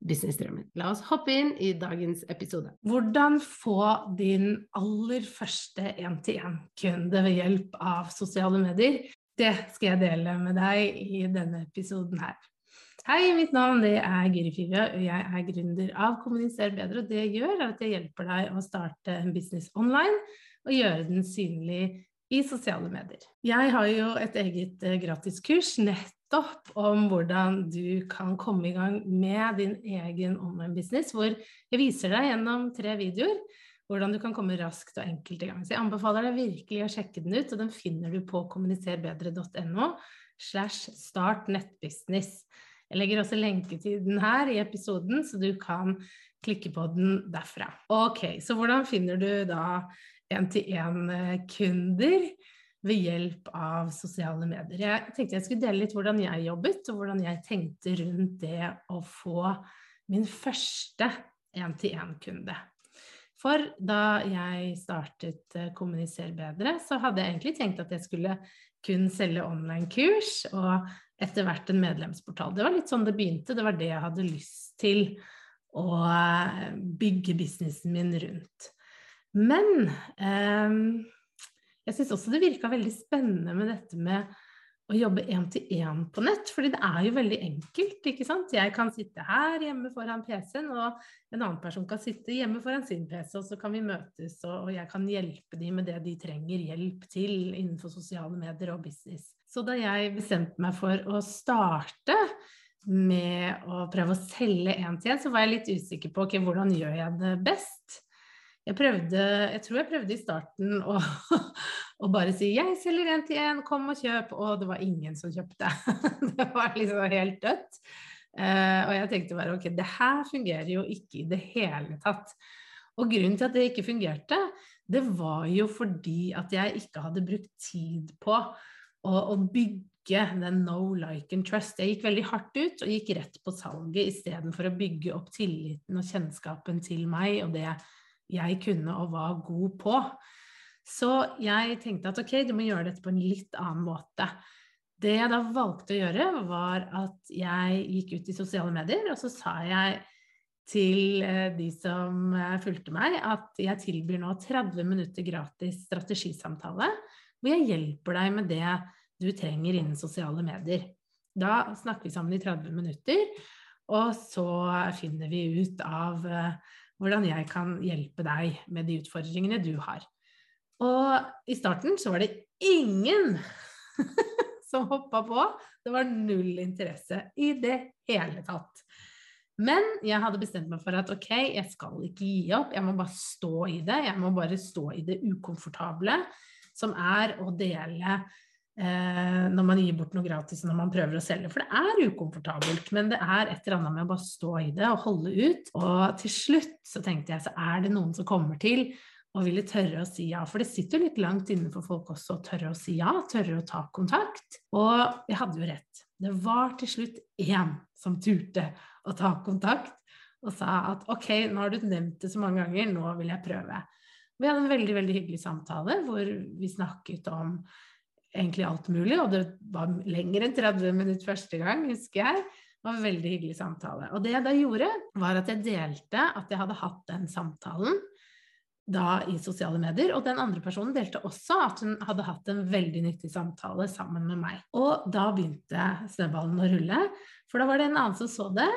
businessdrømmen. La oss hoppe inn i dagens episode. Hvordan få din aller første én-til-én-kunde ved hjelp av sosiale medier? Det skal jeg dele med deg i denne episoden her. Hei, mitt navn er Guri Fivja, og jeg er gründer av Kommuniser bedre. Og det jeg gjør, er at jeg hjelper deg å starte en business online og gjøre den synlig i sosiale medier. Jeg har jo et eget gratiskurs gratiskurs nettopp om hvordan du kan komme i gang med din egen online-business, hvor jeg viser deg gjennom tre videoer hvordan du kan komme raskt og enkelt i gang. Så jeg anbefaler deg virkelig å sjekke den ut, og den finner du på kommuniserbedre.no slash start nettbusiness. Jeg legger også lenke til den her i episoden, så du kan klikke på den derfra. Ok, så hvordan finner du da én-til-én-kunder ved hjelp av sosiale medier. Jeg tenkte jeg skulle dele litt hvordan jeg jobbet, og hvordan jeg tenkte rundt det å få min første én-til-én-kunde. For da jeg startet eh, Kommuniser bedre, så hadde jeg egentlig tenkt at jeg skulle kun selge online-kurs, og etter hvert en medlemsportal. Det var litt sånn det begynte, det var det jeg hadde lyst til å eh, bygge businessen min rundt. Men eh, jeg syns også det virka veldig spennende med dette med å jobbe én-til-én på nett, fordi det er jo veldig enkelt, ikke sant. Jeg kan sitte her hjemme foran PC-en, og en annen person kan sitte hjemme foran sin PC, og så kan vi møtes, og jeg kan hjelpe dem med det de trenger hjelp til innenfor sosiale medier og business. Så da jeg bestemte meg for å starte med å prøve å selge én-til-én, så var jeg litt usikker på okay, hvordan gjør jeg det best. Jeg prøvde, jeg tror jeg prøvde i starten å, å bare si 'jeg selger én til én, kom og kjøp', og det var ingen som kjøpte. det var liksom helt dødt. Uh, og jeg tenkte bare ok, det her fungerer jo ikke i det hele tatt. Og grunnen til at det ikke fungerte, det var jo fordi at jeg ikke hadde brukt tid på å, å bygge den no like and trust. Jeg gikk veldig hardt ut og gikk rett på salget istedenfor å bygge opp tilliten og kjennskapen til meg og det jeg kunne og var god på. Så jeg tenkte at ok, du må gjøre dette på en litt annen måte. Det jeg da valgte å gjøre, var at jeg gikk ut i sosiale medier, og så sa jeg til eh, de som eh, fulgte meg, at jeg tilbyr nå 30 minutter gratis strategisamtale, hvor jeg hjelper deg med det du trenger innen sosiale medier. Da snakker vi sammen i 30 minutter, og så finner vi ut av eh, hvordan jeg kan hjelpe deg med de utfordringene du har. Og i starten så var det ingen som hoppa på. Det var null interesse i det hele tatt. Men jeg hadde bestemt meg for at ok, jeg skal ikke gi opp, jeg må bare stå i det. Jeg må bare stå i det ukomfortable, som er å dele når man gir bort noe gratis når man prøver å selge. For det er ukomfortabelt, men det er et eller annet med å bare stå i det og holde ut. Og til slutt så tenkte jeg så er det noen som kommer til og ville tørre å si ja. For det sitter jo litt langt inne for folk også å tørre å si ja, tørre å ta kontakt. Og jeg hadde jo rett. Det var til slutt én som turte å ta kontakt og sa at ok, nå har du nevnt det så mange ganger, nå vil jeg prøve. Vi hadde en veldig veldig hyggelig samtale hvor vi snakket om egentlig alt mulig, og det var lenger enn 30 minutter første gang, husker jeg. Det var en veldig hyggelig samtale. Og det jeg da gjorde, var at jeg delte at jeg hadde hatt den samtalen da i sosiale medier, og den andre personen delte også at hun hadde hatt en veldig nyttig samtale sammen med meg. Og da begynte snøballen å rulle, for da var det en annen som så det,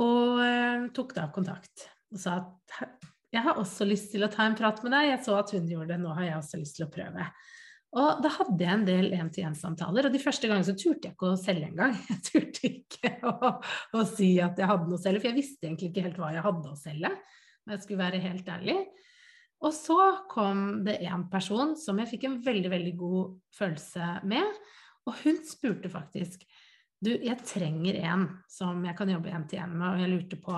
og eh, tok da kontakt og sa at jeg har også lyst til å ta en prat med deg, jeg så at hun gjorde det, nå har jeg også lyst til å prøve. Og da hadde jeg en del én-til-én-samtaler, og de første gangene så turte jeg ikke å selge engang. Jeg turte ikke å, å, si at jeg hadde noe å selge, for jeg visste egentlig ikke helt hva jeg hadde å selge, Men jeg skulle være helt ærlig. Og så kom det en person som jeg fikk en veldig, veldig god følelse med, og hun spurte faktisk du, jeg trenger en som jeg kan jobbe én-til-én med, og jeg lurte på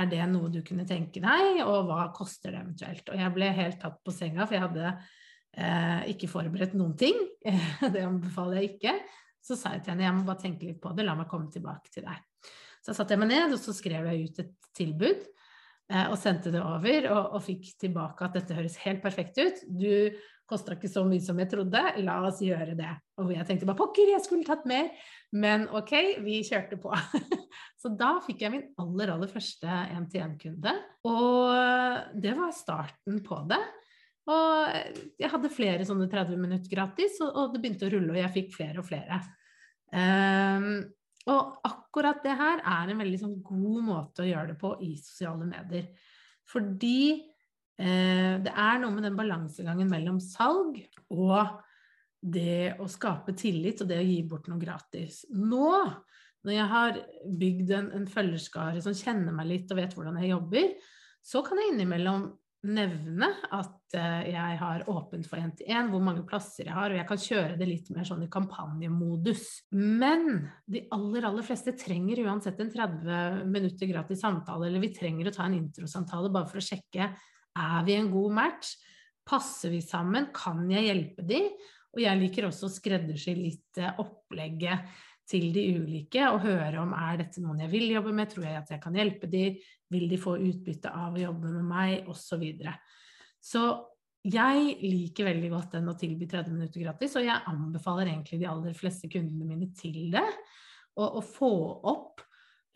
er det noe du kunne tenke deg, og hva koster det eventuelt? Og jeg ble helt tatt på senga, for jeg hadde ikke forberedt noen ting. det anbefaler jeg ikke. Så sa jeg til henne jeg må bare tenke litt på det, la meg komme tilbake til deg. Så satte jeg meg ned, og så skrev jeg ut et tilbud. Eh, og sendte det over, og, og, fikk tilbake at dette høres helt perfekt ut. Du kosta ikke så mye som jeg trodde, la oss gjøre det. Og jeg tenkte bare pokker, jeg skulle tatt mer. Men ok, vi kjørte på. så da fikk jeg min aller, aller første 1-til-1-kunde. Og det var starten på det. Og jeg hadde flere sånne 30 minutter gratis, og, det begynte å rulle, og jeg fikk flere og flere. Um, og akkurat det her er en veldig sånn, god måte å gjøre det på i sosiale medier. Fordi eh, det er noe med den balansegangen mellom salg og det å skape tillit og det å gi bort noe gratis. Nå, når jeg har bygd en, en følgerskare som kjenner meg litt og vet hvordan jeg jobber, så kan jeg innimellom nevne at eh, jeg har åpent for én-til-én, hvor mange plasser jeg har, og jeg kan kjøre det litt mer sånn i kampanjemodus. Men de aller, aller fleste trenger uansett en 30 minutter gratis samtale, eller vi trenger å ta en introsamtale bare for å sjekke er vi en god match, passer vi sammen, kan jeg hjelpe de? Og jeg liker også å skreddersy litt eh, opplegget til de ulike og høre om er dette noen jeg vil jobbe med, tror jeg at jeg kan hjelpe de, vil de få utbytte av å jobbe med meg, osv. Så, videre. så jeg liker veldig godt den å tilby 30 minutter gratis, og jeg anbefaler egentlig de aller fleste kundene mine til det. Å få opp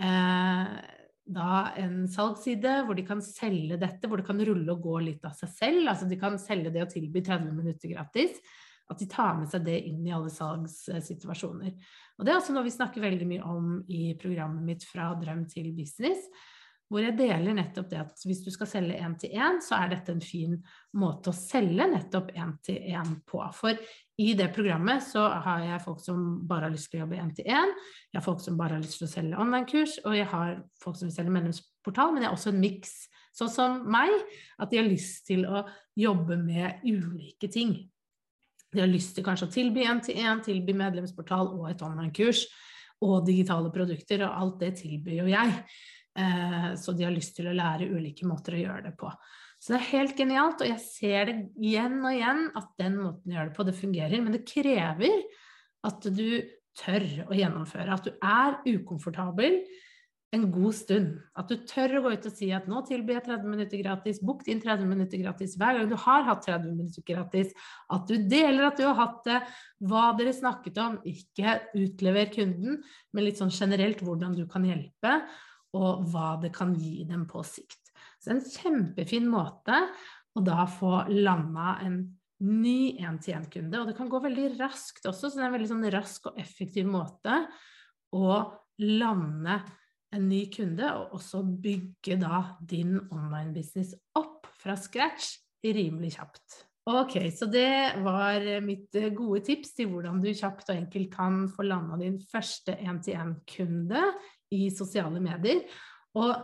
eh, da en salgsside hvor de kan selge dette, hvor det kan rulle og gå litt av seg selv. Altså de kan selge det å tilby 30 minutter gratis. At de tar med seg det inn i alle salgssituasjoner. Og det er også noe vi snakker veldig mye om i programmet mitt Fra drøm til business. Hvor jeg deler nettopp det at hvis du skal selge én til én, så er dette en fin måte å selge nettopp én til én på. For i det programmet så har jeg folk som bare har lyst til å jobbe én til én, jeg har folk som bare har lyst til å selge online-kurs, og jeg har folk som vil selge medlemsportal, men jeg har også en miks, sånn som meg, at de har lyst til å jobbe med ulike ting. De har lyst til kanskje å tilby én-til-én, tilby medlemsportal og et online-kurs og digitale produkter, og alt det tilbyr jo jeg. Eh, så de har lyst til å lære ulike måter å gjøre det på. Så det er helt genialt, og jeg ser det igjen og igjen at den måten å gjøre det på, det fungerer. Men det krever at du tør å gjennomføre, at du er ukomfortabel, en god stund. At du tør å gå ut og si at nå tilbyr jeg 30 minutter gratis, bok din 30 minutter gratis hver gang du har hatt 30 minutter gratis. At du deler at du har hatt det, hva dere snakket om. Ikke utlever kunden, men litt sånn generelt hvordan du kan hjelpe, og hva det kan gi dem på sikt. Så en kjempefin måte å da få landa en ny én-til-én-kunde. Og det kan gå veldig raskt også, så det er en veldig sånn rask og effektiv måte å lande en ny kunde, og også bygge da din online-business opp fra scratch rimelig kjapt. Ok, så det var mitt gode tips til hvordan du kjapt og enkelt kan få landa din første 1-til-1-kunde i sosiale medier. Og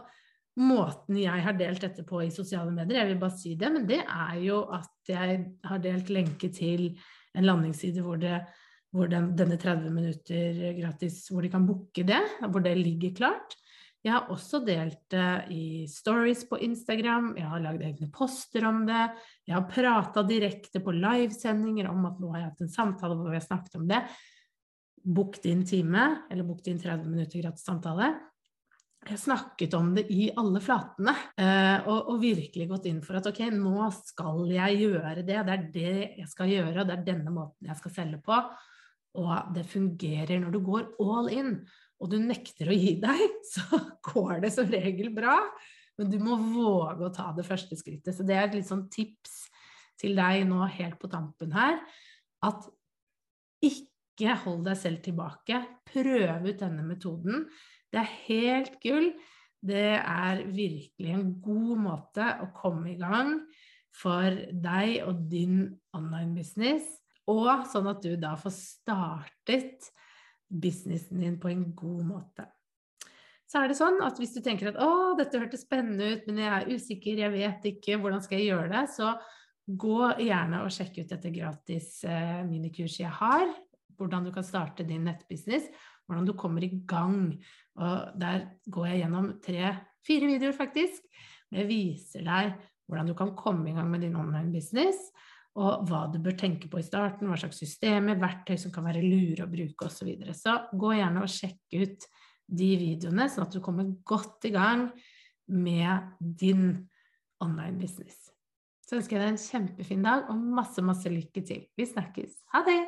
måten jeg har delt dette på i sosiale medier, jeg vil bare si det, men det er jo at jeg har delt lenke til en landingsside hvor det hvor den, denne 30 minutter gratis, hvor de kan booke det, hvor det ligger klart. Jeg har også delt det i stories på Instagram, jeg har lagd egne poster om det. Jeg har prata direkte på livesendinger om at nå har jeg hatt en samtale hvor vi har snakket om det. Book din time, eller book din 30 minutter gratis samtale. Jeg har snakket om det i alle flatene, eh, og, og, virkelig gått inn for at ok, nå skal jeg gjøre det. Det er det jeg skal gjøre, og det er denne måten jeg skal selge på. Og det fungerer når du går all in og du nekter å gi deg, så går det som regel bra. Men du må våge å ta det første skrittet. Så det er et litt sånn tips til deg nå helt på tampen her, at ikke hold deg selv tilbake. Prøv ut denne metoden. Det er helt gull. Det er virkelig en god måte å komme i gang for deg og din online business. Og sånn at du da får startet businessen din på en god måte. Så er det sånn at hvis du tenker at 'å, dette hørtes spennende ut, men jeg er usikker, jeg vet ikke, hvordan skal jeg gjøre det', så gå gjerne og sjekk ut dette gratis eh, minikurset jeg har. Hvordan du kan starte din nettbusiness, hvordan du kommer i gang. Og der går jeg gjennom tre-fire videoer, faktisk. Jeg viser deg hvordan du kan komme i gang med din online business og hva du bør tenke på i starten, hva slags systemer, verktøy som kan være lure å bruke osv. Så, videre. så gå gjerne og sjekk ut de videoene, sånn at du kommer godt i gang med din online business. Så ønsker jeg deg en kjempefin dag og masse, masse lykke til. Vi snakkes. Ha det!